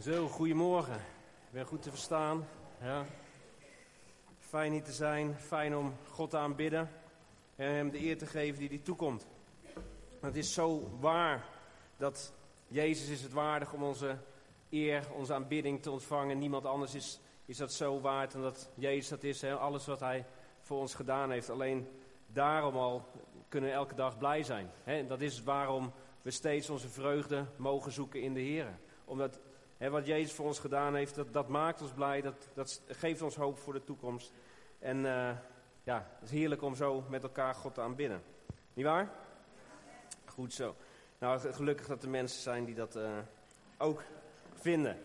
Zo, goedemorgen. Ik ben goed te verstaan. Ja. Fijn hier te zijn, fijn om God te aanbidden en Hem de eer te geven die hij toekomt. Het is zo waar dat Jezus is het waardig om onze eer, onze aanbidding te ontvangen. Niemand anders is, is dat zo waard en dat Jezus dat is. Hè? Alles wat Hij voor ons gedaan heeft. Alleen daarom al kunnen we elke dag blij zijn. Hè? Dat is waarom we steeds onze vreugde mogen zoeken in de Heer. Omdat wat Jezus voor ons gedaan heeft, dat, dat maakt ons blij. Dat, dat geeft ons hoop voor de toekomst. En uh, ja, het is heerlijk om zo met elkaar God te aanbidden. Niet waar? Goed zo. Nou, gelukkig dat er mensen zijn die dat uh, ook vinden.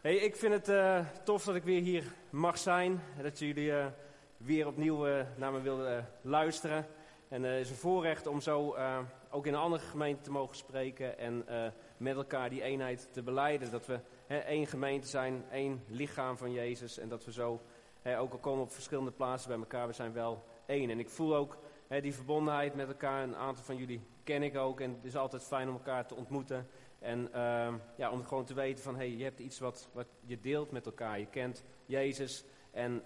Hey, ik vind het uh, tof dat ik weer hier mag zijn. Dat jullie weer opnieuw naar me wilden luisteren. En het is een voorrecht om zo ook in een andere gemeente te mogen spreken. En met elkaar die eenheid te beleiden. Dat we hè, één gemeente zijn, één lichaam van Jezus. En dat we zo, hè, ook al komen op verschillende plaatsen bij elkaar, we zijn wel één. En ik voel ook hè, die verbondenheid met elkaar. Een aantal van jullie ken ik ook. En het is altijd fijn om elkaar te ontmoeten. En uh, ja, om gewoon te weten van, hey, je hebt iets wat, wat je deelt met elkaar. Je kent Jezus. En,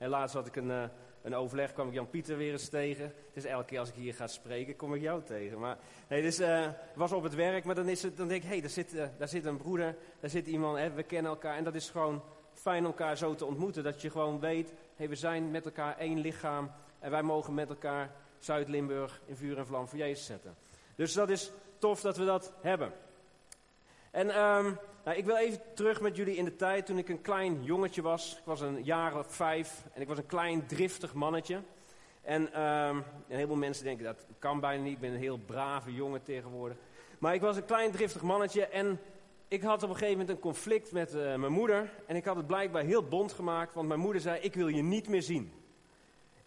uh, had ik een... Uh, een overleg kwam ik Jan-Pieter weer eens tegen. Het is elke keer als ik hier ga spreken, kom ik jou tegen. Maar nee, dus uh, was op het werk, maar dan, is het, dan denk ik, hé, hey, daar, zit, uh, daar zit een broeder, daar zit iemand, hè, we kennen elkaar. En dat is gewoon fijn elkaar zo te ontmoeten. Dat je gewoon weet, hey, we zijn met elkaar één lichaam. En wij mogen met elkaar Zuid-Limburg in vuur en vlam voor Jezus zetten. Dus dat is tof dat we dat hebben. En um, nou, ik wil even terug met jullie in de tijd toen ik een klein jongetje was. Ik was een jaar of vijf en ik was een klein driftig mannetje. En um, een heleboel mensen denken dat kan bijna niet. Ik ben een heel brave jongen tegenwoordig. Maar ik was een klein driftig mannetje en ik had op een gegeven moment een conflict met uh, mijn moeder. En ik had het blijkbaar heel bond gemaakt, want mijn moeder zei: Ik wil je niet meer zien.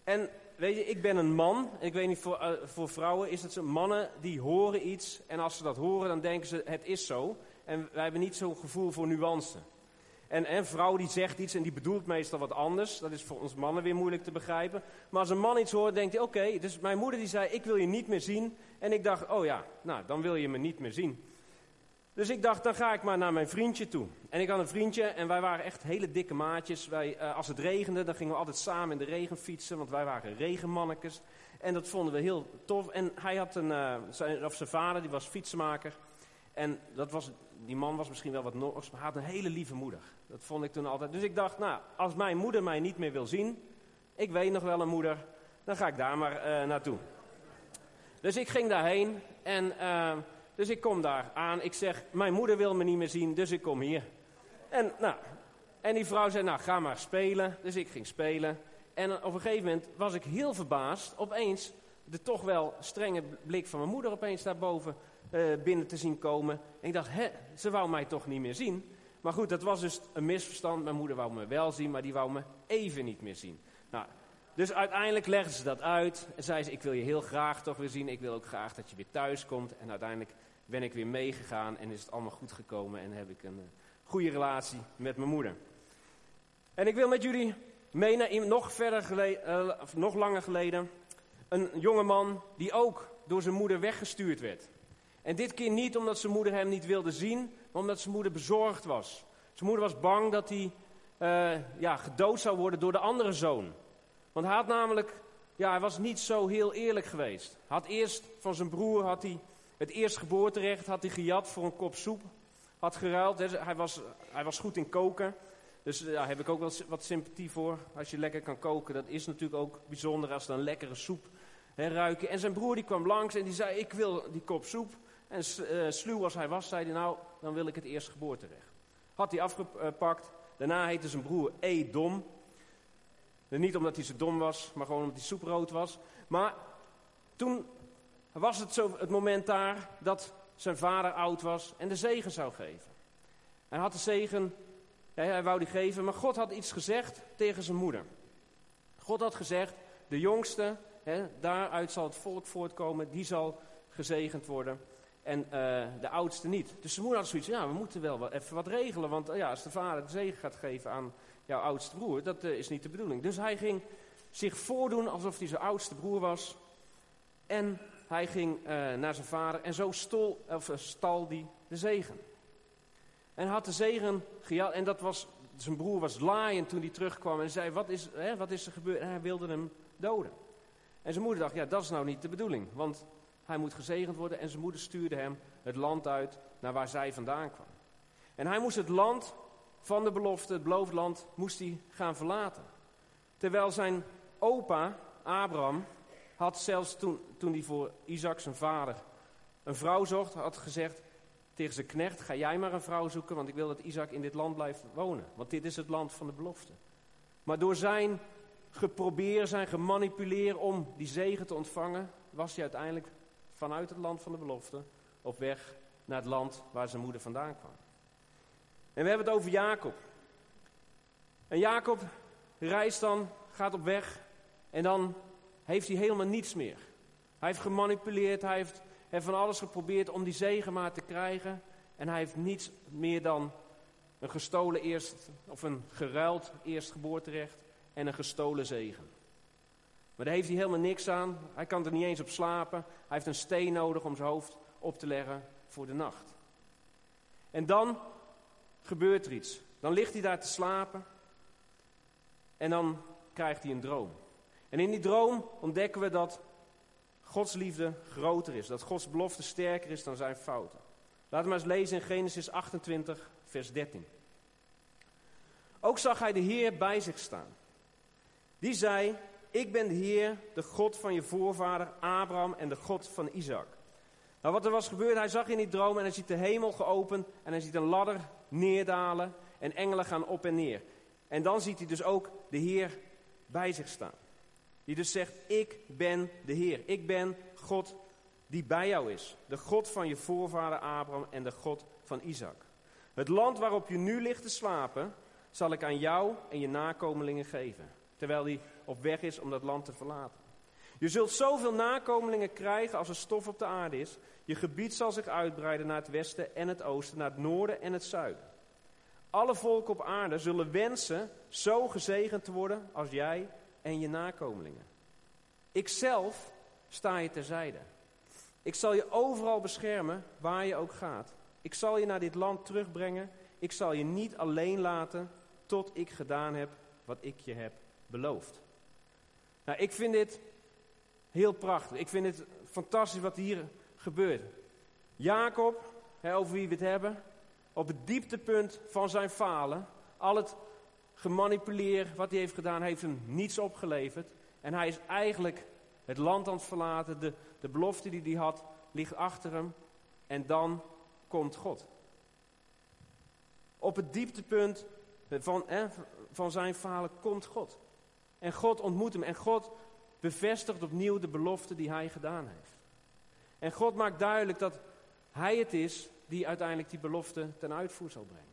En weet je, ik ben een man. Ik weet niet, voor, uh, voor vrouwen is het zo. Mannen die horen iets. En als ze dat horen, dan denken ze: Het is zo. En wij hebben niet zo'n gevoel voor nuance. En een vrouw die zegt iets en die bedoelt meestal wat anders. Dat is voor ons mannen weer moeilijk te begrijpen. Maar als een man iets hoort, denkt hij, oké. Dus mijn moeder die zei, ik wil je niet meer zien. En ik dacht, oh ja, nou, dan wil je me niet meer zien. Dus ik dacht, dan ga ik maar naar mijn vriendje toe. En ik had een vriendje en wij waren echt hele dikke maatjes. Wij, uh, als het regende, dan gingen we altijd samen in de regen fietsen. Want wij waren regenmannekes. En dat vonden we heel tof. En hij had een, uh, zijn, of zijn vader, die was fietsenmaker. En dat was, die man was misschien wel wat nors, maar had een hele lieve moeder. Dat vond ik toen altijd. Dus ik dacht, nou, als mijn moeder mij niet meer wil zien, ik weet nog wel een moeder, dan ga ik daar maar uh, naartoe. Dus ik ging daarheen en uh, dus ik kom daar aan. Ik zeg, mijn moeder wil me niet meer zien, dus ik kom hier. En, nou, en die vrouw zei, nou, ga maar spelen. Dus ik ging spelen. En op een gegeven moment was ik heel verbaasd. Opeens de toch wel strenge blik van mijn moeder opeens daarboven uh, binnen te zien komen. En ik dacht, hè, ze wou mij toch niet meer zien. Maar goed, dat was dus een misverstand. Mijn moeder wou me wel zien, maar die wou me even niet meer zien. Nou, dus uiteindelijk legden ze dat uit. En zei ze, ik wil je heel graag toch weer zien. Ik wil ook graag dat je weer thuis komt. En uiteindelijk ben ik weer meegegaan en is het allemaal goed gekomen. En heb ik een uh, goede relatie met mijn moeder. En ik wil met jullie mee naar nog, verder geleden, uh, nog langer geleden. Een jongeman die ook door zijn moeder weggestuurd werd. En dit keer niet omdat zijn moeder hem niet wilde zien, maar omdat zijn moeder bezorgd was. Zijn moeder was bang dat hij uh, ja, gedood zou worden door de andere zoon. Want hij had namelijk, ja, hij was niet zo heel eerlijk geweest. Had eerst van zijn broer had hij het eerstgeboorterecht had hij gejat voor een kop soep. Had geruild. Hij was, hij was goed in koken. Dus daar ja, heb ik ook wel wat sympathie voor. Als je lekker kan koken, dat is natuurlijk ook bijzonder als dan lekkere soep hè, ruiken. En zijn broer die kwam langs en die zei, ik wil die kop soep. En uh, sluw als hij was, zei hij, nou, dan wil ik het eerstgeboorterecht. Had hij afgepakt. Daarna heette zijn broer Edom. Niet omdat hij zo dom was, maar gewoon omdat hij soeprood was. Maar toen was het zo het moment daar dat zijn vader oud was en de zegen zou geven. Hij had de zegen, hij wou die geven, maar God had iets gezegd tegen zijn moeder. God had gezegd, de jongste, daaruit zal het volk voortkomen, die zal gezegend worden. En uh, de oudste niet. Dus zijn moeder had zoiets ja, we moeten wel even wat regelen. Want uh, ja, als de vader de zegen gaat geven aan jouw oudste broer, dat uh, is niet de bedoeling. Dus hij ging zich voordoen alsof hij zijn oudste broer was. En hij ging naar zijn vader en zo stol, of, stal die de zegen. En hij had de zegen gejat. En dat was, zijn broer was laaiend toen hij terugkwam. En zei, wat is, hè, wat is er gebeurd? En hij wilde hem doden. En zijn moeder dacht, ja, dat is nou niet de bedoeling. Want hij moet gezegend worden. En zijn moeder stuurde hem het land uit naar waar zij vandaan kwam. En hij moest het land van de belofte, het beloofd land, moest hij gaan verlaten. Terwijl zijn opa, Abraham, had zelfs toen, toen hij voor Isaac, zijn vader, een vrouw zocht, had gezegd tegen zijn knecht, ga jij maar een vrouw zoeken, want ik wil dat Isaac in dit land blijft wonen. Want dit is het land van de belofte. Maar door zijn geprobeerd, zijn gemanipuleerd om die zegen te ontvangen, was hij uiteindelijk vanuit het land van de belofte op weg naar het land waar zijn moeder vandaan kwam. En we hebben het over Jacob. En Jacob reist dan, gaat op weg en dan heeft hij helemaal niets meer. Hij heeft gemanipuleerd, hij heeft, van alles geprobeerd om die zegen maar te krijgen. En hij heeft niets meer dan een gestolen eerst, of een geruild eerstgeboorterecht en een gestolen zegen. Maar daar heeft hij helemaal niks aan. Hij kan er niet eens op slapen. Hij heeft een steen nodig om zijn hoofd op te leggen voor de nacht. En dan gebeurt er iets. Dan ligt hij daar te slapen. En dan krijgt hij een droom. En in die droom ontdekken we dat Gods liefde groter is. Dat Gods belofte sterker is dan zijn fouten. Laten we maar eens lezen in Genesis 28, vers 13. Ook zag hij de Heer bij zich staan. Die zei, ik ben de Heer, de God van je voorvader Abraham en de God van Isaac. Nou, wat er was gebeurd, hij zag in die droom en hij ziet de hemel geopend en hij ziet een ladder neerdalen en engelen gaan op en neer. En dan ziet hij dus ook de Heer bij zich staan. Die dus zegt, ik ben de Heer. Ik ben God die bij jou is. De God van je voorvader Abraham en de God van Isaac. Het land waarop je nu ligt te slapen, zal ik aan jou en je nakomelingen geven. Terwijl hij op weg is om dat land te verlaten. Je zult zoveel nakomelingen krijgen als er stof op de aarde is. Je gebied zal zich uitbreiden naar het westen en het oosten, naar het noorden en het zuiden. Alle volken op aarde zullen wensen zo gezegend te worden als jij en je nakomelingen. Ikzelf sta je terzijde. Ik zal je overal beschermen waar je ook gaat. Ik zal je naar dit land terugbrengen. Ik zal je niet alleen laten tot ik gedaan heb wat ik je heb beloofd. Nou, ik vind dit heel prachtig. Ik vind het fantastisch wat hier gebeurt. Jacob, over wie we het hebben, op het dieptepunt van zijn falen, al het gemanipuleerd wat hij heeft gedaan, heeft hem niets opgeleverd. En hij is eigenlijk het land aan het verlaten, de, de belofte die hij had, ligt achter hem. En dan komt God. Op het dieptepunt van, van zijn falen komt God. En God ontmoet hem en God bevestigt opnieuw de belofte die hij gedaan heeft. En God maakt duidelijk dat hij het is die uiteindelijk die belofte ten uitvoer zal brengen.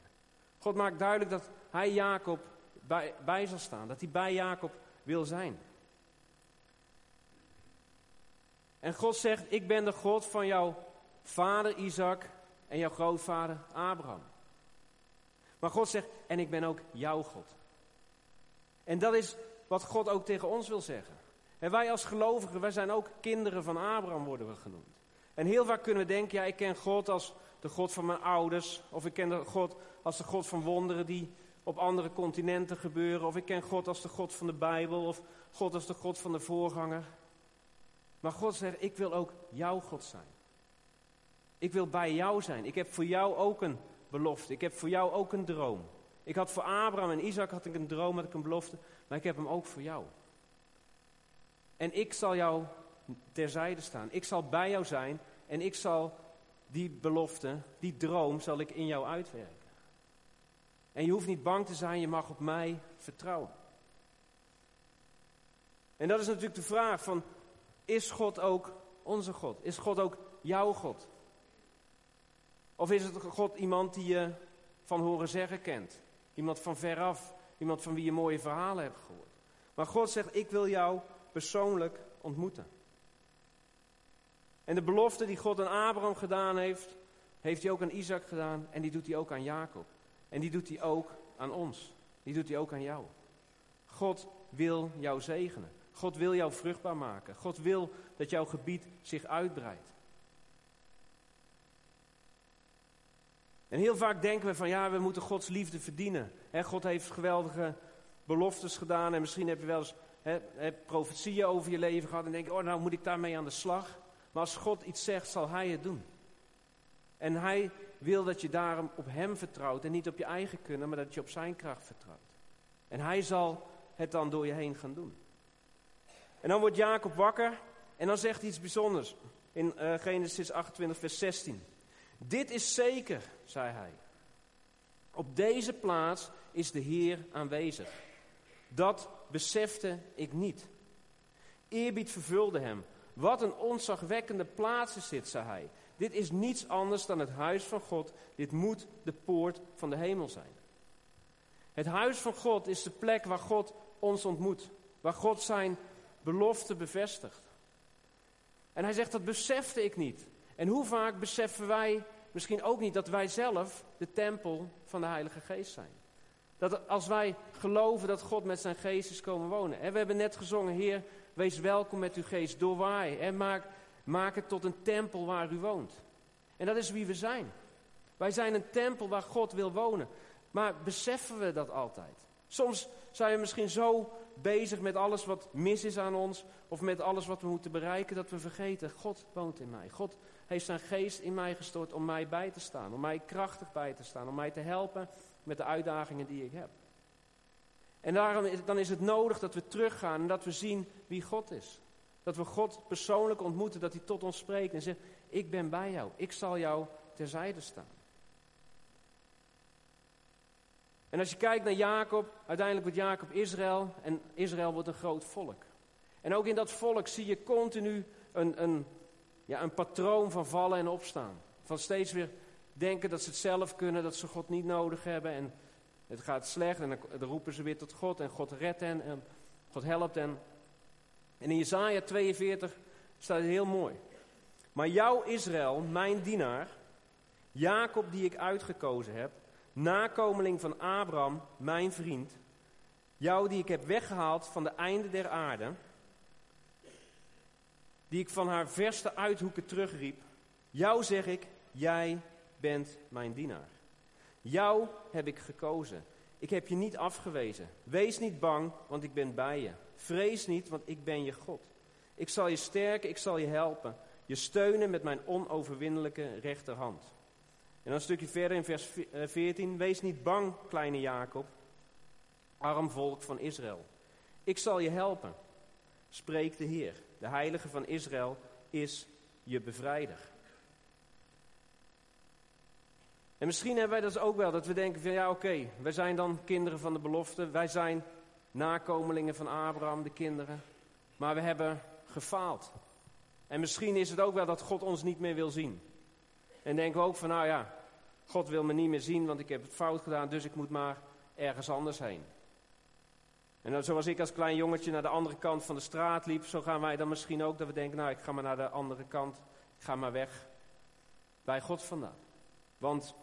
God maakt duidelijk dat hij Jacob bij, bij zal staan, dat hij bij Jacob wil zijn. En God zegt, ik ben de God van jouw vader Isaac en jouw grootvader Abraham. Maar God zegt, en ik ben ook jouw God. En dat is wat God ook tegen ons wil zeggen. En wij als gelovigen, wij zijn ook kinderen van Abraham, worden we genoemd. En heel vaak kunnen we denken, ja, ik ken God als de God van mijn ouders. Of ik ken God als de God van wonderen die op andere continenten gebeuren. Of ik ken God als de God van de Bijbel. Of God als de God van de voorganger. Maar God zegt, ik wil ook jouw God zijn. Ik wil bij jou zijn. Ik heb voor jou ook een belofte. Ik heb voor jou ook een droom. Ik had voor Abraham en Isaac had ik een droom, had ik een belofte. Maar ik heb hem ook voor jou. En ik zal jou terzijde staan. Ik zal bij jou zijn en ik zal die belofte, die droom, zal ik in jou uitwerken. En je hoeft niet bang te zijn, je mag op mij vertrouwen. En dat is natuurlijk de vraag van, is God ook onze God? Is God ook jouw God? Of is het God iemand die je van horen zeggen kent? Iemand van veraf, iemand van wie je mooie verhalen hebt gehoord. Maar God zegt, ik wil jou persoonlijk ontmoeten. En de belofte die God aan Abraham gedaan heeft, heeft hij ook aan Isaac gedaan en die doet hij ook aan Jacob. En die doet hij ook aan ons. Die doet hij ook aan jou. God wil jou zegenen. God wil jou vruchtbaar maken. God wil dat jouw gebied zich uitbreidt. En heel vaak denken we van ja, we moeten Gods liefde verdienen. God heeft geweldige beloftes gedaan en misschien heb je wel eens he, profetieën over je leven gehad en denk oh nou moet ik daarmee aan de slag. Maar als God iets zegt, zal Hij het doen. En Hij wil dat je daarom op Hem vertrouwt en niet op je eigen kunnen, maar dat je op Zijn kracht vertrouwt. En Hij zal het dan door je heen gaan doen. En dan wordt Jacob wakker en dan zegt hij iets bijzonders in uh, Genesis 28, vers 16. Dit is zeker, zei hij. Op deze plaats is de Heer aanwezig. Dat besefte ik niet. Eerbied vervulde hem. Wat een onzagwekkende plaats is dit, zei hij. Dit is niets anders dan het huis van God. Dit moet de poort van de hemel zijn. Het huis van God is de plek waar God ons ontmoet. Waar God zijn belofte bevestigt. En hij zegt, dat besefte ik niet. En hoe vaak beseffen wij misschien ook niet dat wij zelf de tempel van de Heilige Geest zijn? Dat als wij geloven dat God met zijn geest is komen wonen. En we hebben net gezongen, Heer, wees welkom met uw geest, doorwaai. En maak, maak het tot een tempel waar u woont. En dat is wie we zijn. Wij zijn een tempel waar God wil wonen. Maar beseffen we dat altijd? Soms zijn we misschien zo bezig met alles wat mis is aan ons, of met alles wat we moeten bereiken, dat we vergeten, God woont in mij. God heeft zijn geest in mij gestort om mij bij te staan, om mij krachtig bij te staan, om mij te helpen met de uitdagingen die ik heb. En daarom is, dan is het nodig dat we teruggaan en dat we zien wie God is. Dat we God persoonlijk ontmoeten, dat hij tot ons spreekt en zegt, ik ben bij jou, ik zal jou terzijde staan. En als je kijkt naar Jacob, uiteindelijk wordt Jacob Israël en Israël wordt een groot volk. En ook in dat volk zie je continu een, een, ja, een patroon van vallen en opstaan. Van steeds weer denken dat ze het zelf kunnen, dat ze God niet nodig hebben. En het gaat slecht en dan, roepen ze weer tot God en God redt hen en God helpt hen. En in Jesaja 42 staat het heel mooi. Maar jou Israël, mijn dienaar, Jacob die ik uitgekozen heb, nakomeling van Abraham, mijn vriend, jou die ik heb weggehaald van de einde der aarde, die ik van haar verste uithoeken terugriep, jou zeg ik, jij bent mijn dienaar. Jou heb ik gekozen. Ik heb je niet afgewezen. Wees niet bang, want ik ben bij je. Vrees niet, want ik ben je God. Ik zal je sterken, ik zal je helpen. Je steunen met mijn onoverwinnelijke rechterhand. En dan een stukje verder in vers 14. Eh, Wees niet bang, kleine Jacob, arm volk van Israël. Ik zal je helpen, spreekt de Heer. De heilige van Israël is je bevrijder. En misschien hebben wij dat ook wel, dat we denken van ja oké, wij zijn dan kinderen van de belofte, wij zijn nakomelingen van Abraham, de kinderen, maar we hebben gefaald. En misschien is het ook wel dat God ons niet meer wil zien. En denken we ook van nou ja, God wil me niet meer zien, want ik heb het fout gedaan, dus ik moet maar ergens anders heen. En zoals ik als klein jongetje naar de andere kant van de straat liep, zo gaan wij dan misschien ook dat we denken, nou ik ga maar naar de andere kant, ik ga maar weg bij God vandaan. Want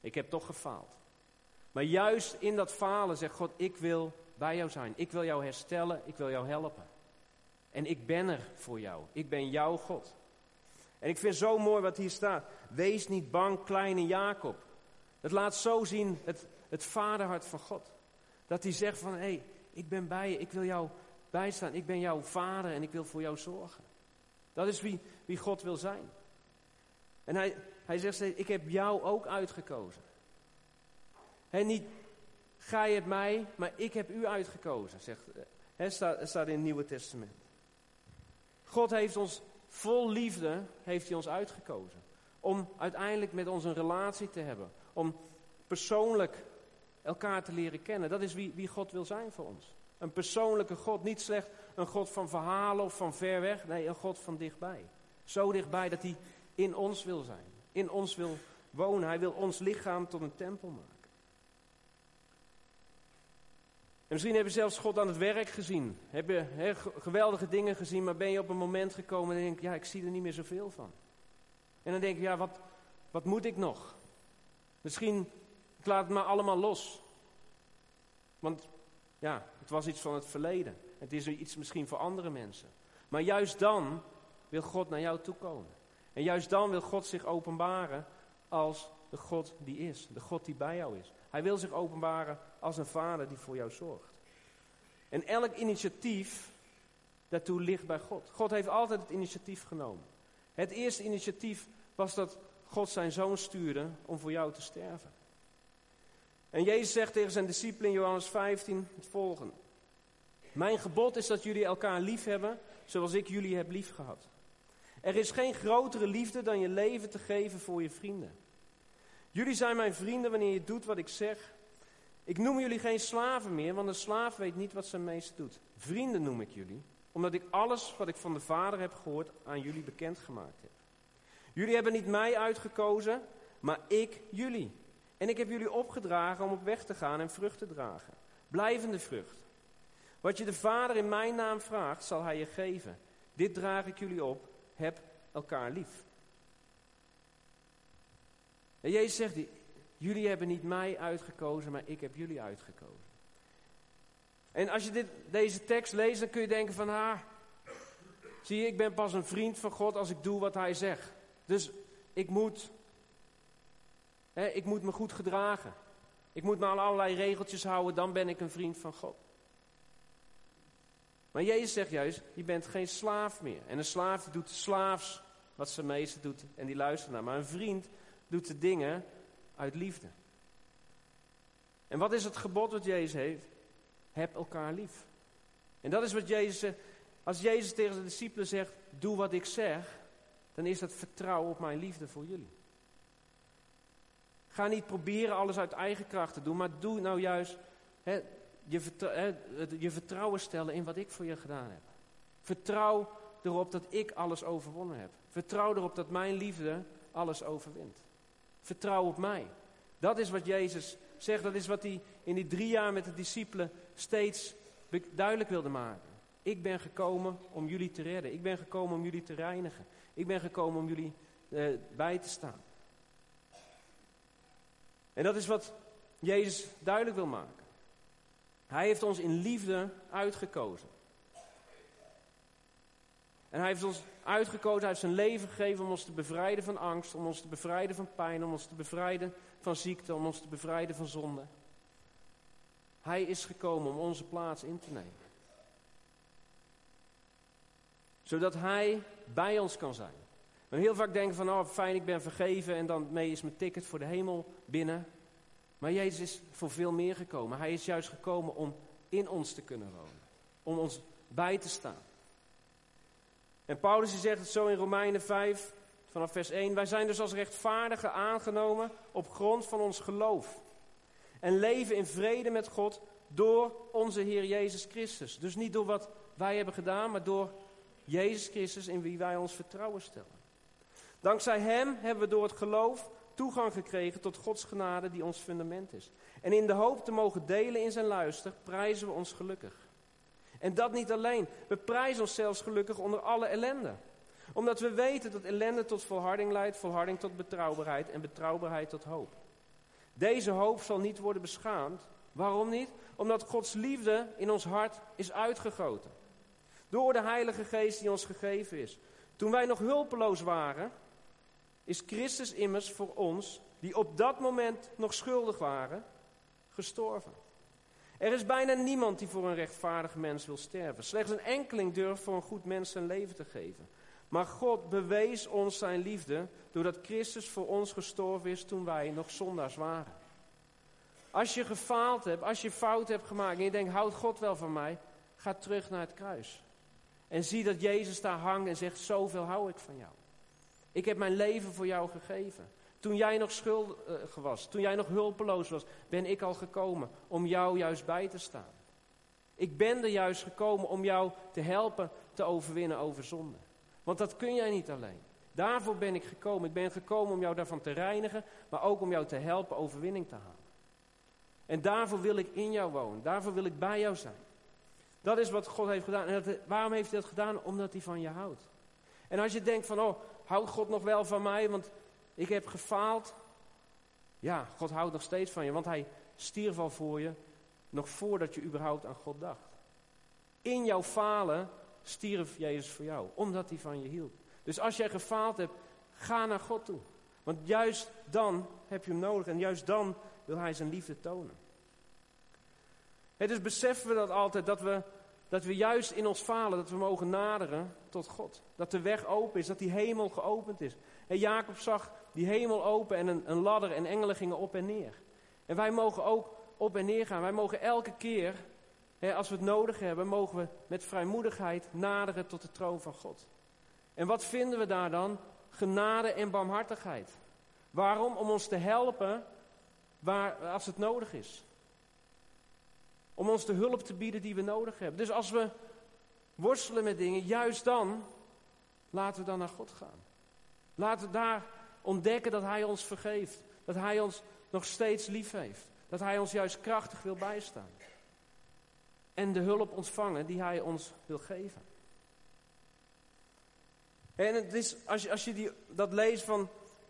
ik heb toch gefaald. Maar juist in dat falen zegt God, ik wil bij jou zijn. Ik wil jou herstellen, ik wil jou helpen. En ik ben er voor jou. Ik ben jouw God. En ik vind zo mooi wat hier staat. Wees niet bang, kleine Jacob. Het laat zo zien het, het vaderhart van God. Dat hij zegt van, hé, hey, ik ben bij je, ik wil jou bijstaan. Ik ben jouw vader en ik wil voor jou zorgen. Dat is wie, wie God wil zijn. En hij, hij zegt steeds, ik heb jou ook uitgekozen. En niet, ga je het mij, maar ik heb u uitgekozen, zegt, he, staat, staat in het Nieuwe Testament. God heeft ons vol liefde, heeft hij ons uitgekozen. Om uiteindelijk met ons een relatie te hebben. Om persoonlijk elkaar te leren kennen. Dat is wie, wie God wil zijn voor ons. Een persoonlijke God, niet slechts een God van verhalen of van ver weg. Nee, een God van dichtbij. Zo dichtbij dat hij in ons wil zijn. In ons wil wonen. Hij wil ons lichaam tot een tempel maken. En misschien heb je zelfs God aan het werk gezien. Heb je geweldige dingen gezien, maar ben je op een moment gekomen en denk ja, ik zie er niet meer zoveel van. En dan denk je, ja, wat, wat moet ik nog? Misschien, laat het maar allemaal los. Want ja, het was iets van het verleden. Het is iets misschien voor andere mensen. Maar juist dan wil God naar jou toe komen. En juist dan wil God zich openbaren als de God die is, de God die bij jou is. Hij wil zich openbaren als een vader die voor jou zorgt. En elk initiatief daartoe ligt bij God. God heeft altijd het initiatief genomen. Het eerste initiatief was dat God zijn zoon stuurde om voor jou te sterven. En Jezus zegt tegen zijn discipelen in Johannes 15 het volgende. Mijn gebod is dat jullie elkaar lief hebben zoals ik jullie heb lief gehad. Er is geen grotere liefde dan je leven te geven voor je vrienden. Jullie zijn mijn vrienden wanneer je doet wat ik zeg. Ik noem jullie geen slaven meer, want een slaaf weet niet wat zijn meester doet. Vrienden noem ik jullie, omdat ik alles wat ik van de Vader heb gehoord aan jullie bekendgemaakt heb. Jullie hebben niet mij uitgekozen, maar ik jullie. En ik heb jullie opgedragen om op weg te gaan en vrucht te dragen. Blijvende vrucht. Wat je de Vader in mijn naam vraagt, zal hij je geven. Dit draag ik jullie op. Heb elkaar lief. En Jezus zegt, jullie hebben niet mij uitgekozen, maar ik heb jullie uitgekozen. En als je dit, deze tekst leest, dan kun je denken van, ah, zie je, ik ben pas een vriend van God als ik doe wat hij zegt. Dus ik moet, ik moet me goed gedragen. Ik moet me aan allerlei regeltjes houden, dan ben ik een vriend van God. Maar Jezus zegt juist, je bent geen slaaf meer. En een slaaf doet slaafs wat zijn meester doet en die luistert naar. Maar een vriend doet de dingen uit liefde. En wat is het gebod wat Jezus heeft? Heb elkaar lief. En dat is wat Jezus Als Jezus tegen de discipelen zegt, doe wat ik zeg, dan is dat vertrouwen op mijn liefde voor jullie. Ga niet proberen alles uit eigen kracht te doen, maar doe nou juist je, je vertrouwen stellen in wat ik voor je gedaan heb. Vertrouw erop dat ik alles overwonnen heb. Vertrouw erop dat mijn liefde alles overwint. Vertrouw op mij. Dat is wat Jezus zegt. Dat is wat hij in die drie jaar met de discipelen steeds duidelijk wilde maken. Ik ben gekomen om jullie te redden. Ik ben gekomen om jullie te reinigen. Ik ben gekomen om jullie eh, bij te staan. En dat is wat Jezus duidelijk wil maken. Hij heeft ons in liefde uitgekozen. En hij heeft ons uitgekozen, hij heeft zijn leven gegeven om ons te bevrijden van angst, om ons te bevrijden van pijn, om ons te bevrijden van ziekte, om ons te bevrijden van zonde. Hij is gekomen om onze plaats in te nemen. Zodat hij bij ons kan zijn. We heel vaak denken van, oh fijn, ik ben vergeven en dan mee is mijn ticket voor de hemel binnen. Maar Jezus is voor veel meer gekomen. Hij is juist gekomen om in ons te kunnen wonen. Om ons bij te staan. En Paulus zegt het zo in Romeinen 5, vanaf vers 1. Wij zijn dus als rechtvaardigen aangenomen op grond van ons geloof. En leven in vrede met God door onze Heer Jezus Christus. Dus niet door wat wij hebben gedaan, maar door Jezus Christus in wie wij ons vertrouwen stellen. Dankzij Hem hebben we door het geloof toegang gekregen tot Gods genade die ons fundament is. En in de hoop te mogen delen in zijn luister, prijzen we ons gelukkig. En dat niet alleen. We prijzen ons zelfs gelukkig onder alle ellende. Omdat we weten dat ellende tot volharding leidt, volharding tot betrouwbaarheid en betrouwbaarheid tot hoop. Deze hoop zal niet worden beschaamd. Waarom niet? Omdat Gods liefde in ons hart is uitgegoten. Door de Heilige Geest die ons gegeven is. Toen wij nog hulpeloos waren, is Christus immers voor ons, die op dat moment nog schuldig waren, gestorven. Er is bijna niemand die voor een rechtvaardig mens wil sterven. Slechts een enkeling durft voor een goed mens zijn leven te geven. Maar God bewees ons zijn liefde doordat Christus voor ons gestorven is toen wij nog zondaars waren. Als je gefaald hebt, als je fout hebt gemaakt en je denkt, houdt God wel van mij, ga terug naar het kruis. En zie dat Jezus daar hangt en zegt, zoveel hou ik van jou. Ik heb mijn leven voor jou gegeven. Toen jij nog schuldig was, toen jij nog hulpeloos was, ben ik al gekomen om jou juist bij te staan. Ik ben er juist gekomen om jou te helpen te overwinnen over zonde. Want dat kun jij niet alleen. Daarvoor ben ik gekomen. Ik ben gekomen om jou daarvan te reinigen, maar ook om jou te helpen overwinning te halen. En daarvoor wil ik in jou wonen. Daarvoor wil ik bij jou zijn. Dat is wat God heeft gedaan. En waarom heeft hij dat gedaan? Omdat hij van je houdt. En als je denkt van, oh, houdt God nog wel van mij, want ik heb gefaald. Ja, God houdt nog steeds van je, want hij stierf al voor je, nog voordat je überhaupt aan God dacht. In jouw falen stierf Jezus voor jou, omdat hij van je hield. Dus als jij gefaald hebt, ga naar God toe. Want juist dan heb je hem nodig en juist dan wil hij zijn liefde tonen. Het dus beseffen we dat altijd, dat we, dat we juist in ons falen, dat we mogen naderen tot God. Dat de weg open is, dat die hemel geopend is. En Jacob zag die hemel open en een, een ladder en engelen gingen op en neer. En wij mogen ook op en neer gaan. Wij mogen elke keer, hè, als we het nodig hebben, mogen we met vrijmoedigheid naderen tot de troon van God. En wat vinden we daar dan? Genade en barmhartigheid. Waarom? Om ons te helpen waar, als het nodig is. Om ons de hulp te bieden die we nodig hebben. Dus als we worstelen met dingen, juist dan, laten we dan naar God gaan. Laten we daar ontdekken dat Hij ons vergeeft. Dat Hij ons nog steeds lief heeft. Dat Hij ons juist krachtig wil bijstaan. En de hulp ontvangen die Hij ons wil geven. En het is, als je, als je die, dat leest van,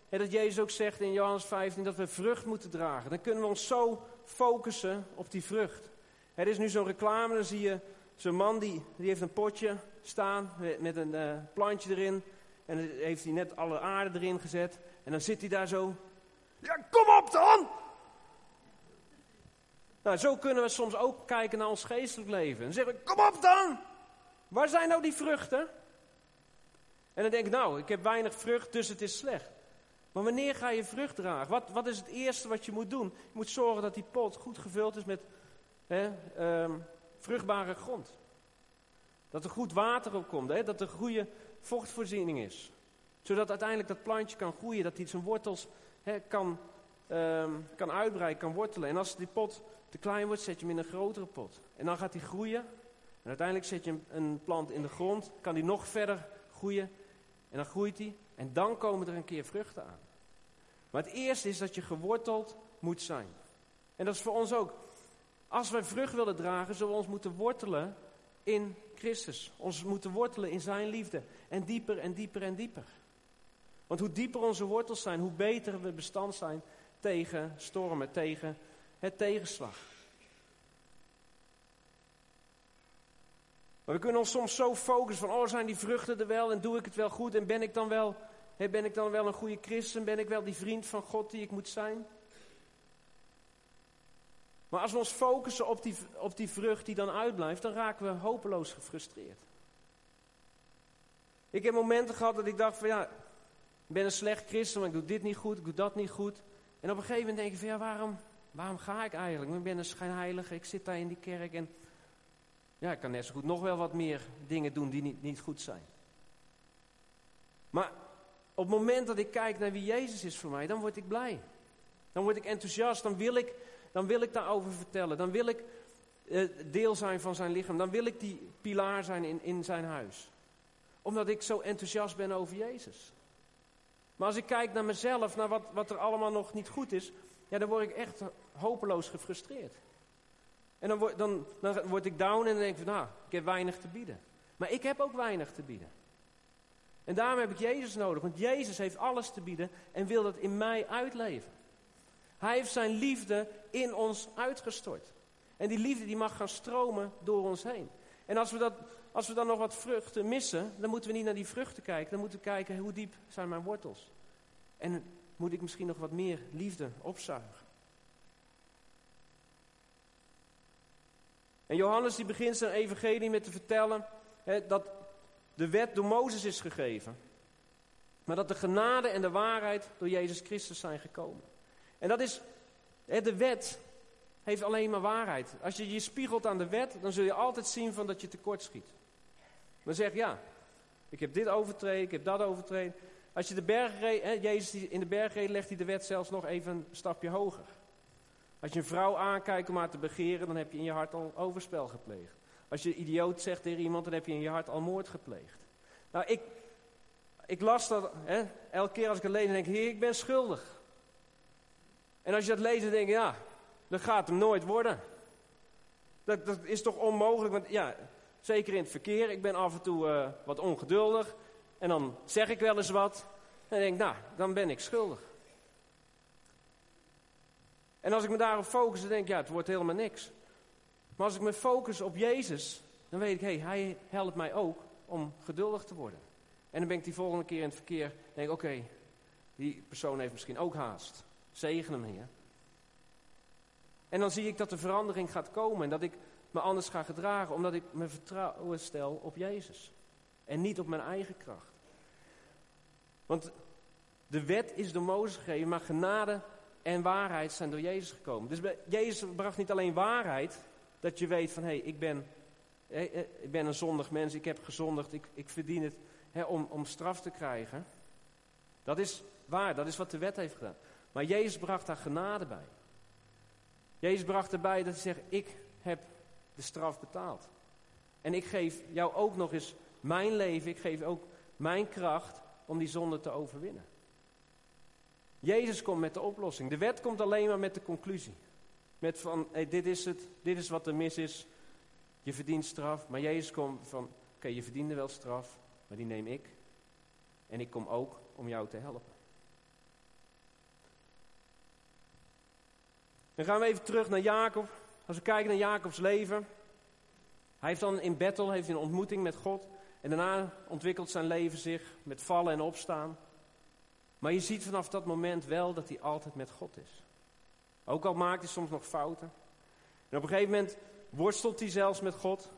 hè, dat Jezus ook zegt in Johannes 15, dat we vrucht moeten dragen. Dan kunnen we ons zo focussen op die vrucht. Er is nu zo'n reclame, dan zie je zo'n man die, die heeft een potje staan met, een uh, plantje erin. En dan heeft hij net alle aarde erin gezet. En dan zit hij daar zo. Ja, kom op dan! Nou, zo kunnen we soms ook kijken naar ons geestelijk leven. En zeggen we, kom op dan! Waar zijn nou die vruchten? En dan denk ik, nou, ik heb weinig vrucht, dus het is slecht. Maar wanneer ga je vrucht dragen? Wat, wat is het eerste wat je moet doen? Je moet zorgen dat die pot goed gevuld is met hè, um, vruchtbare grond. Dat er goed water op komt, hè? dat er goede vochtvoorziening is. Zodat uiteindelijk dat plantje kan groeien, dat hij zijn wortels hè, kan, um, kan uitbreiden, kan wortelen. En als die pot te klein wordt, zet je hem in een grotere pot. En dan gaat hij groeien. En uiteindelijk zet je een plant in de grond, kan die nog verder groeien. En dan groeit hij. En dan komen er een keer vruchten aan. Maar het eerste is dat je geworteld moet zijn. En dat is voor ons ook. Als wij vrucht willen dragen, zullen we ons moeten wortelen in Christus. Ons moeten wortelen in zijn liefde. En dieper en dieper en dieper. Want hoe dieper onze wortels zijn, hoe beter we bestand zijn tegen stormen, tegen het tegenslag. Maar we kunnen ons soms zo focussen van, oh zijn die vruchten er wel en doe ik het wel goed en ben ik dan wel, ben ik dan wel een goede christen, ben ik wel die vriend van God die ik moet zijn? Maar als we ons focussen op die, op die vrucht die dan uitblijft, dan raken we hopeloos gefrustreerd. Ik heb momenten gehad dat ik dacht van ja, ik ben een slecht christen, ik doe dit niet goed, ik doe dat niet goed. En op een gegeven moment denk ik van ja, waarom, waarom ga ik eigenlijk? Ik ben een schijnheilige, ik zit daar in die kerk en ja, ik kan net zo goed nog wel wat meer dingen doen die niet, niet goed zijn. Maar op het moment dat ik kijk naar wie Jezus is voor mij, dan word ik blij. Dan word ik enthousiast, dan wil ik dan wil ik daarover vertellen. Dan wil ik uh, deel zijn van zijn lichaam. Dan wil ik die pilaar zijn in, in zijn huis. Omdat ik zo enthousiast ben over Jezus. Maar als ik kijk naar mezelf, naar wat, wat er allemaal nog niet goed is, ja, dan word ik echt hopeloos gefrustreerd. En dan word, dan, dan word ik down en dan denk ik van, nou, ik heb weinig te bieden. Maar ik heb ook weinig te bieden. En daarom heb ik Jezus nodig, want Jezus heeft alles te bieden en wil dat in mij uitleven. Hij heeft zijn liefde in ons uitgestort. En die liefde die mag gaan stromen door ons heen. En als we, dat, als we dan nog wat vruchten missen, dan moeten we niet naar die vruchten kijken. Dan moeten we kijken hoe diep zijn mijn wortels. En moet ik misschien nog wat meer liefde opzuigen. En Johannes die begint zijn evangelie met te vertellen hè, dat de wet door Mozes is gegeven. Maar dat de genade en de waarheid door Jezus Christus zijn gekomen. En dat is, de wet heeft alleen maar waarheid. Als je je spiegelt aan de wet, dan zul je altijd zien van dat je tekort schiet. Dan zeg je, ja, ik heb dit overtreden, ik heb dat overtreden. Als je de berg Jezus in de berg reed, legt hij de wet zelfs nog even een stapje hoger. Als je een vrouw aankijkt om haar te begeren, dan heb je in je hart al overspel gepleegd. Als je idioot zegt tegen iemand, dan heb je in je hart al moord gepleegd. Nou, ik, ik las dat, hè, elke keer als ik lees, denk heer, ik ben schuldig. En als je dat leest, dan denk je, ja, dat gaat hem nooit worden. Dat, dat is toch onmogelijk, want ja, zeker in het verkeer, ik ben af en toe uh, wat ongeduldig. En dan zeg ik wel eens wat. En denk ik, nou, dan ben ik schuldig. En als ik me daarop focus, dan denk ik, ja, het wordt helemaal niks. Maar als ik me focus op Jezus, dan weet ik, hé, hey, Hij helpt mij ook om geduldig te worden. En dan ben ik die volgende keer in het verkeer, denk ik, oké, Die persoon heeft misschien ook haast. Zegen hem, Heer. En dan zie ik dat de verandering gaat komen en dat ik me anders ga gedragen, omdat ik mijn vertrouwen stel op Jezus. En niet op mijn eigen kracht. Want de wet is door Mozes gegeven, maar genade en waarheid zijn door Jezus gekomen. Dus Jezus bracht niet alleen waarheid, dat je weet van hé, hey, ik, ben, ik ben een zondig mens, ik heb gezondigd, ik, ik verdien het om, om straf te krijgen. Dat is waar, dat is wat de wet heeft gedaan. Maar Jezus bracht daar genade bij. Jezus bracht erbij dat hij zegt, ik heb de straf betaald. En ik geef jou ook nog eens mijn leven, ik geef ook mijn kracht om die zonde te overwinnen. Jezus komt met de oplossing. De wet komt alleen maar met de conclusie. Met van, hey, dit is het, dit is wat er mis is. Je verdient straf. Maar Jezus komt van, oké, je verdiende wel straf, maar die neem ik. En ik kom ook om jou te helpen. Dan gaan we even terug naar Jacob. Als we kijken naar Jacobs leven. Hij heeft dan in Bethel heeft een ontmoeting met God. En daarna ontwikkelt zijn leven zich met vallen en opstaan. Maar je ziet vanaf dat moment wel dat hij altijd met God is. Ook al maakt hij soms nog fouten. En op een gegeven moment worstelt hij zelfs met God.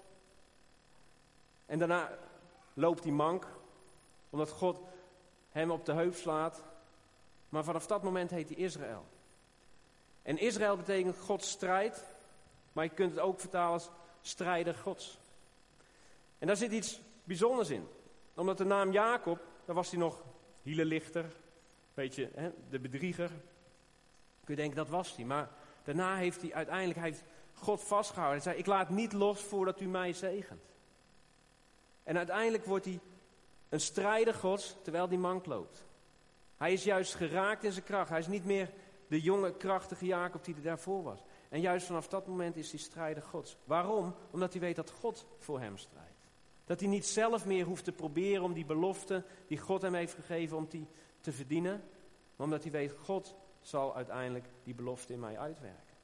En daarna loopt hij mank, omdat God hem op de heup slaat. Maar vanaf dat moment heet hij Israël. En Israël betekent Gods strijd, maar je kunt het ook vertalen als strijder Gods. En daar zit iets bijzonders in. Omdat de naam Jacob, daar was hij nog hielenlichter, beetje hè, de bedrieger. Kun je denken, dat was hij. Maar daarna heeft hij uiteindelijk hij heeft God vastgehouden. Hij zei, ik laat niet los voordat u mij zegent. En uiteindelijk wordt hij een strijder gods terwijl die mank loopt. Hij is juist geraakt in zijn kracht. Hij is niet meer de jonge, krachtige Jacob die er daarvoor was. En juist vanaf dat moment is hij strijder gods. Waarom? Omdat hij weet dat God voor hem strijdt. Dat hij niet zelf meer hoeft te proberen om die belofte die God hem heeft gegeven, om die te verdienen. Maar omdat hij weet, God zal uiteindelijk die belofte in mij uitwerken.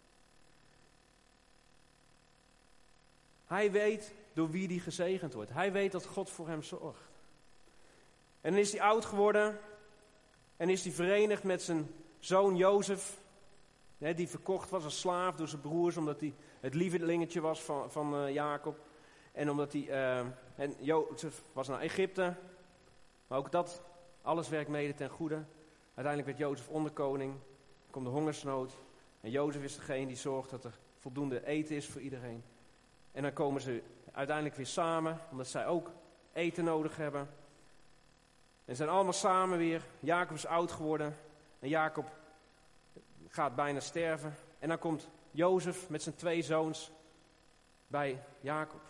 Hij weet door wie die gezegend wordt. Hij weet dat God voor hem zorgt. En dan is hij oud geworden en is hij verenigd met zijn zoon Jozef, die verkocht was als slaaf door zijn broers, omdat hij het lievelingetje was van, van uh, Jacob. En omdat hij, uh, en Jozef was naar Egypte, maar ook dat, alles werkt mede ten goede. Uiteindelijk werd Jozef onderkoning, er komt de hongersnood. En Jozef is degene die zorgt dat er voldoende eten is voor iedereen. En dan komen ze uiteindelijk weer samen, omdat zij ook eten nodig hebben. En zijn allemaal samen weer. Jacob is oud geworden. En Jacob gaat bijna sterven. En dan komt Jozef met zijn twee zoons bij Jacob,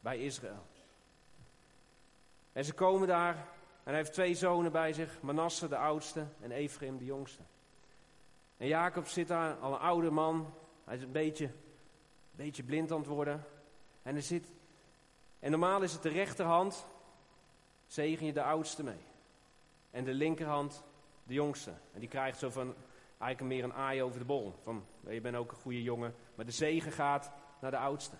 bij Israël. En ze komen daar en hij heeft twee zonen bij zich, Manasse de oudste en Ephraim de jongste. En Jacob zit daar, al een oude man, hij is een beetje, beetje blind aan het worden. En hij zit, en normaal is het de rechterhand, zegen je de oudste mee. En de linkerhand de jongste. En die krijgt zo van, eigenlijk meer een aai over de bol. Van, je bent ook een goede jongen. Maar de zegen gaat naar de oudste.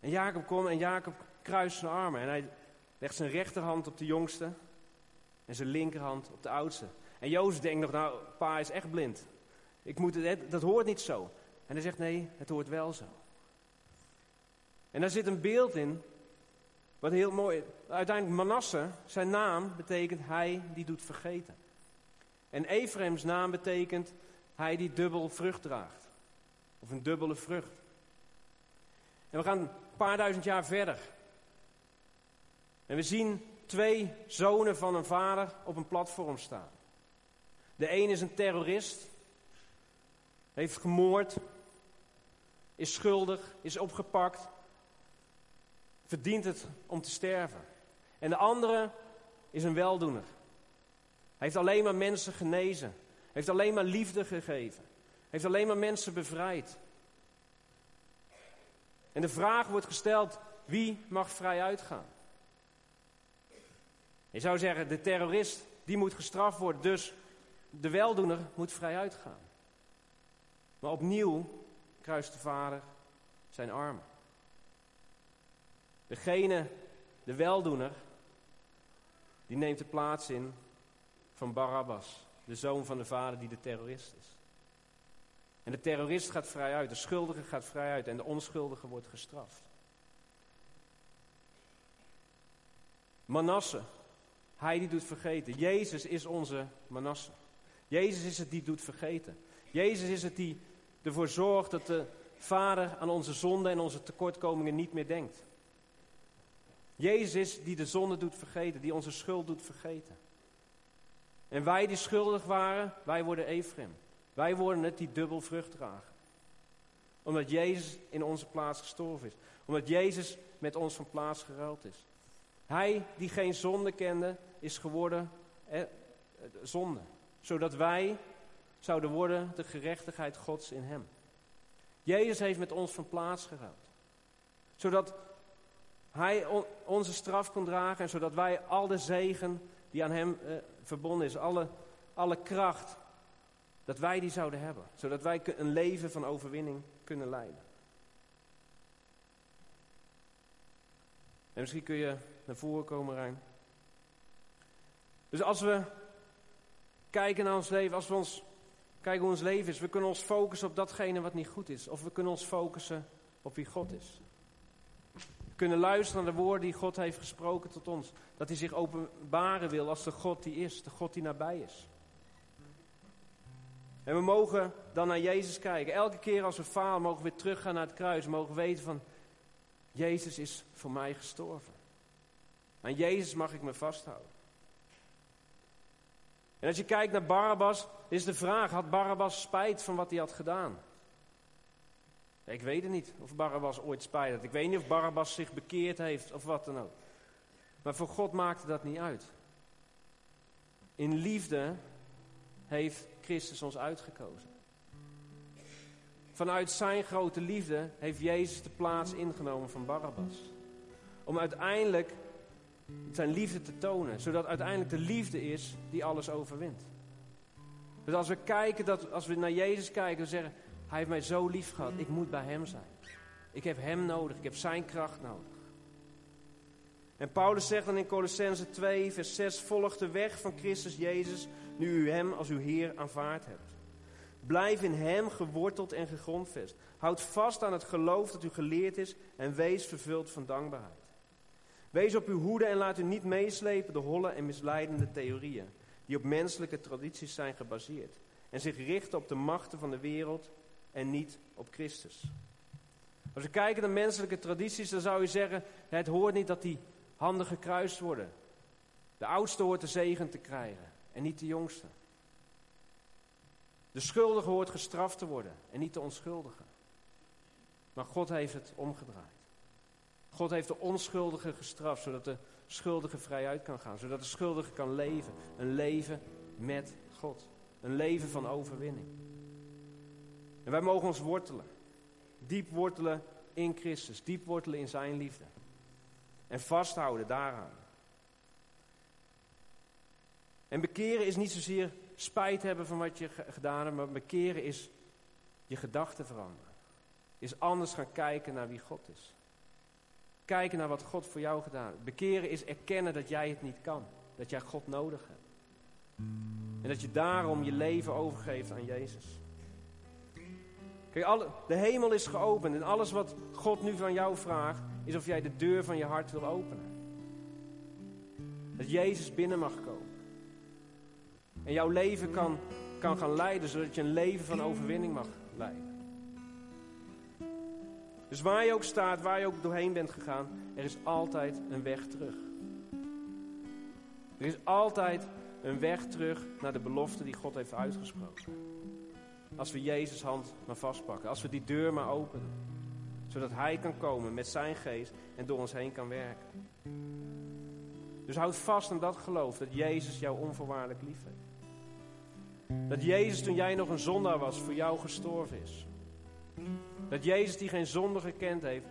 En Jacob komt en Jacob kruist zijn armen. En hij legt zijn rechterhand op de jongste. En zijn linkerhand op de oudste. En Jozef denkt nog, nou, pa is echt blind. Ik moet het, dat hoort niet zo. En hij zegt, nee, het hoort wel zo. En daar zit een beeld in wat heel mooi. Uiteindelijk Manasse, zijn naam betekent hij die doet vergeten. En Efraims naam betekent hij die dubbel vrucht draagt. Of een dubbele vrucht. En we gaan een paar duizend jaar verder. En we zien twee zonen van een vader op een platform staan. De een is een terrorist, heeft gemoord, is schuldig, is opgepakt, verdient het om te sterven. En de andere is een weldoener. Hij heeft alleen maar mensen genezen. Heeft alleen maar liefde gegeven. Heeft alleen maar mensen bevrijd. En de vraag wordt gesteld, wie mag vrij uitgaan? Je zou zeggen, de terrorist, die moet gestraft worden, dus de weldoener moet vrij uitgaan. Maar opnieuw kruist de vader zijn armen. Degene, de weldoener, die neemt de plaats in van Barabbas, de zoon van de vader die de terrorist is. En de terrorist gaat vrij uit, de schuldige gaat vrij uit en de onschuldige wordt gestraft. Manasse, hij die doet vergeten. Jezus is onze Manasse. Jezus is het die doet vergeten. Jezus is het die ervoor zorgt dat de Vader aan onze zonden en onze tekortkomingen niet meer denkt. Jezus die de zonde doet vergeten, die onze schuld doet vergeten. En wij die schuldig waren, wij worden Ephraim. Wij worden het die dubbel vrucht dragen. Omdat Jezus in onze plaats gestorven is. Omdat Jezus met ons van plaats geruild is. Hij die geen zonde kende, is geworden zonde. Zodat wij zouden worden de gerechtigheid Gods in hem. Jezus heeft met ons van plaats geruild. Zodat hij onze straf kon dragen en zodat wij al de zegen die aan hem eh, verbonden is, alle, alle kracht, dat wij die zouden hebben. Zodat wij een leven van overwinning kunnen leiden. En misschien kun je naar voren komen, Rijn. Dus als we kijken naar ons leven, als we ons kijken hoe ons leven is, we kunnen ons focussen op datgene wat niet goed is. Of we kunnen ons focussen op wie God is. Kunnen luisteren naar de woorden die God heeft gesproken tot ons. Dat hij zich openbaren wil als de God die is, de God die nabij is. En we mogen dan naar Jezus kijken. Elke keer als we falen, mogen we weer teruggaan naar het kruis. We mogen weten van, Jezus is voor mij gestorven. Aan Jezus mag ik me vasthouden. En als je kijkt naar Barabbas, is de vraag: had Barabbas spijt van wat hij had gedaan? Ik weet het niet of Barabbas ooit spijt had. Ik weet niet of Barabbas zich bekeerd heeft of wat dan ook. Maar voor God maakte dat niet uit. In liefde heeft Christus ons uitgekozen. Vanuit zijn grote liefde heeft Jezus de plaats ingenomen van Barabbas. Om uiteindelijk zijn liefde te tonen, zodat uiteindelijk de liefde is die alles overwint. Dus als we kijken, dat, als we naar Jezus kijken, we zeggen, hij heeft mij zo lief gehad, ik moet bij hem zijn. Ik heb hem nodig, ik heb zijn kracht nodig. En Paulus zegt dan in Colossense 2, vers 6, volg de weg van Christus Jezus, nu u hem als uw Heer aanvaard hebt. Blijf in hem geworteld en gegrondvest. Houd vast aan het geloof dat u geleerd is en wees vervuld van dankbaarheid. Wees op uw hoede en laat u niet meeslepen door holle en misleidende theorieën, die op menselijke tradities zijn gebaseerd en zich richten op de machten van de wereld en niet op Christus. Als we kijken naar menselijke tradities, dan zou je zeggen: het hoort niet dat die handen gekruist worden. De oudste hoort de zegen te krijgen en niet de jongste. De schuldige hoort gestraft te worden en niet de onschuldige. Maar God heeft het omgedraaid. God heeft de onschuldige gestraft, zodat de schuldige vrij uit kan gaan. Zodat de schuldige kan leven. Een leven met God. Een leven van overwinning. En wij mogen ons wortelen. Diep wortelen in Christus. Diep wortelen in zijn liefde. En vasthouden daaraan. En bekeren is niet zozeer spijt hebben van wat je gedaan hebt, maar bekeren is je gedachten veranderen. Is anders gaan kijken naar wie God is. Kijken naar wat God voor jou gedaan heeft. Bekeren is erkennen dat jij het niet kan. Dat jij God nodig hebt. En dat je daarom je leven overgeeft aan Jezus. Kijk, de hemel is geopend en alles wat God nu van jou vraagt, is of jij de deur van je hart wil openen. Dat Jezus binnen mag komen. En jouw leven kan, kan gaan leiden, zodat je een leven van overwinning mag leiden. Dus waar je ook staat, waar je ook doorheen bent gegaan, er is altijd een weg terug. Er is altijd een weg terug naar de belofte die God heeft uitgesproken. Als we Jezus' hand maar vastpakken, als we die deur maar openen, zodat Hij kan komen met Zijn geest en door ons heen kan werken. Dus houd vast aan dat geloof dat Jezus jou onvoorwaardelijk lief heeft. Dat Jezus toen jij nog een zondaar was, voor jou gestorven is. Dat Jezus die geen zonde gekend heeft,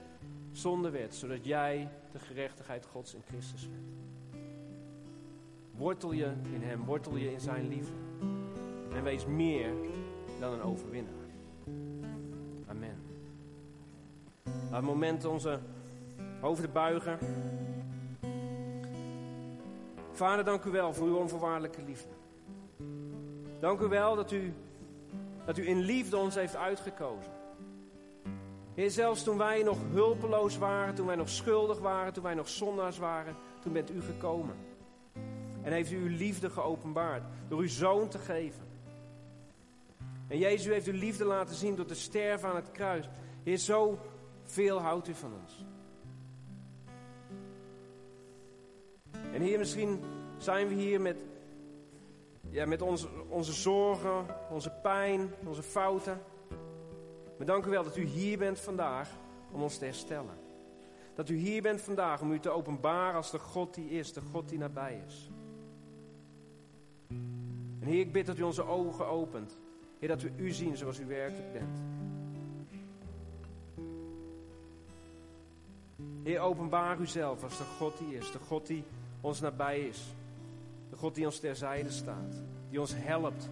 zonde werd, zodat jij de gerechtigheid Gods in Christus werd. Wortel je in Hem, wortel je in Zijn liefde. En wees meer dan een overwinnaar. Amen. Laat het moment onze hoofden buigen. Vader, dank u wel voor uw onvoorwaardelijke liefde. Dank u wel dat u, dat u in liefde ons heeft uitgekozen. Heer, zelfs toen wij nog hulpeloos waren, toen wij nog schuldig waren, toen wij nog zondaars waren, toen bent u gekomen. En heeft u uw liefde geopenbaard door uw zoon te geven. En Jezus, heeft uw liefde laten zien door te sterven aan het kruis. Heer, zo veel houdt u van ons. En Heer, misschien zijn we hier met, ja, met onze, onze zorgen, onze pijn, onze fouten. Maar dank u wel dat u hier bent vandaag om ons te herstellen. Dat u hier bent vandaag om u te openbaren als de God die is, de God die nabij is. En Heer, ik bid dat u onze ogen opent. Heer, dat we u zien zoals u werkelijk bent. Heer, openbaar uzelf als de God die is, de God die ons nabij is. De God die ons terzijde staat, die ons helpt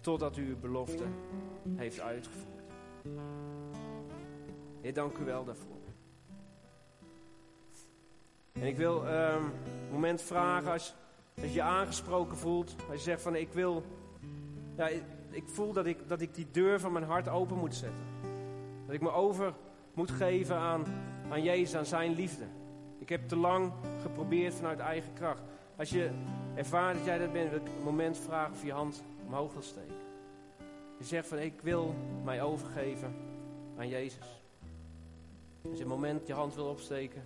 totdat u uw belofte heeft uitgevoerd. Heer, dank u wel daarvoor. En ik wil um, een moment vragen als, als je je aangesproken voelt. Als je zegt van ik wil, ja, ik, voel dat ik, dat ik die deur van mijn hart open moet zetten. Dat ik me over moet geven aan, aan Jezus, aan zijn liefde. Ik heb te lang geprobeerd vanuit eigen kracht. Als je ervaart dat jij dat bent, wil ik een moment vragen of je hand omhoog wil steken. Je zegt van ik wil mij overgeven aan Jezus. Als je een moment je hand wil opsteken,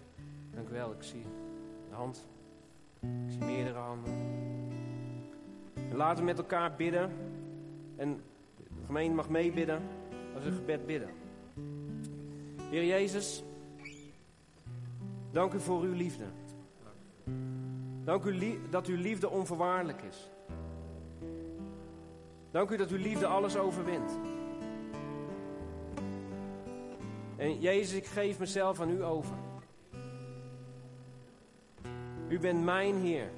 dank u wel, ik zie de hand. Ik zie meerdere handen. En laten we met elkaar bidden. En de gemeente mag meebidden als een gebed bidden. Heer Jezus, dank u voor uw liefde. Dank u dat uw liefde onvoorwaardelijk is. Dank u dat uw liefde alles overwint. En Jezus, ik geef mezelf aan u over. U bent mijn Heer.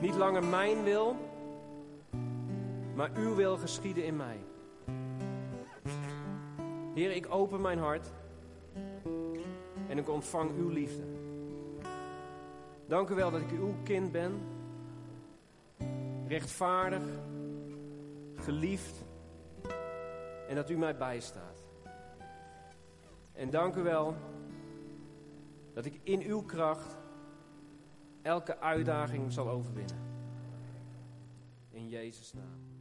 Niet langer mijn wil, maar uw wil geschieden in mij. Heer, ik open mijn hart en ik ontvang uw liefde. Dank u wel dat ik uw kind ben, rechtvaardig, geliefd en dat u mij bijstaat. En dank u wel dat ik in uw kracht elke uitdaging zal overwinnen. In Jezus' naam.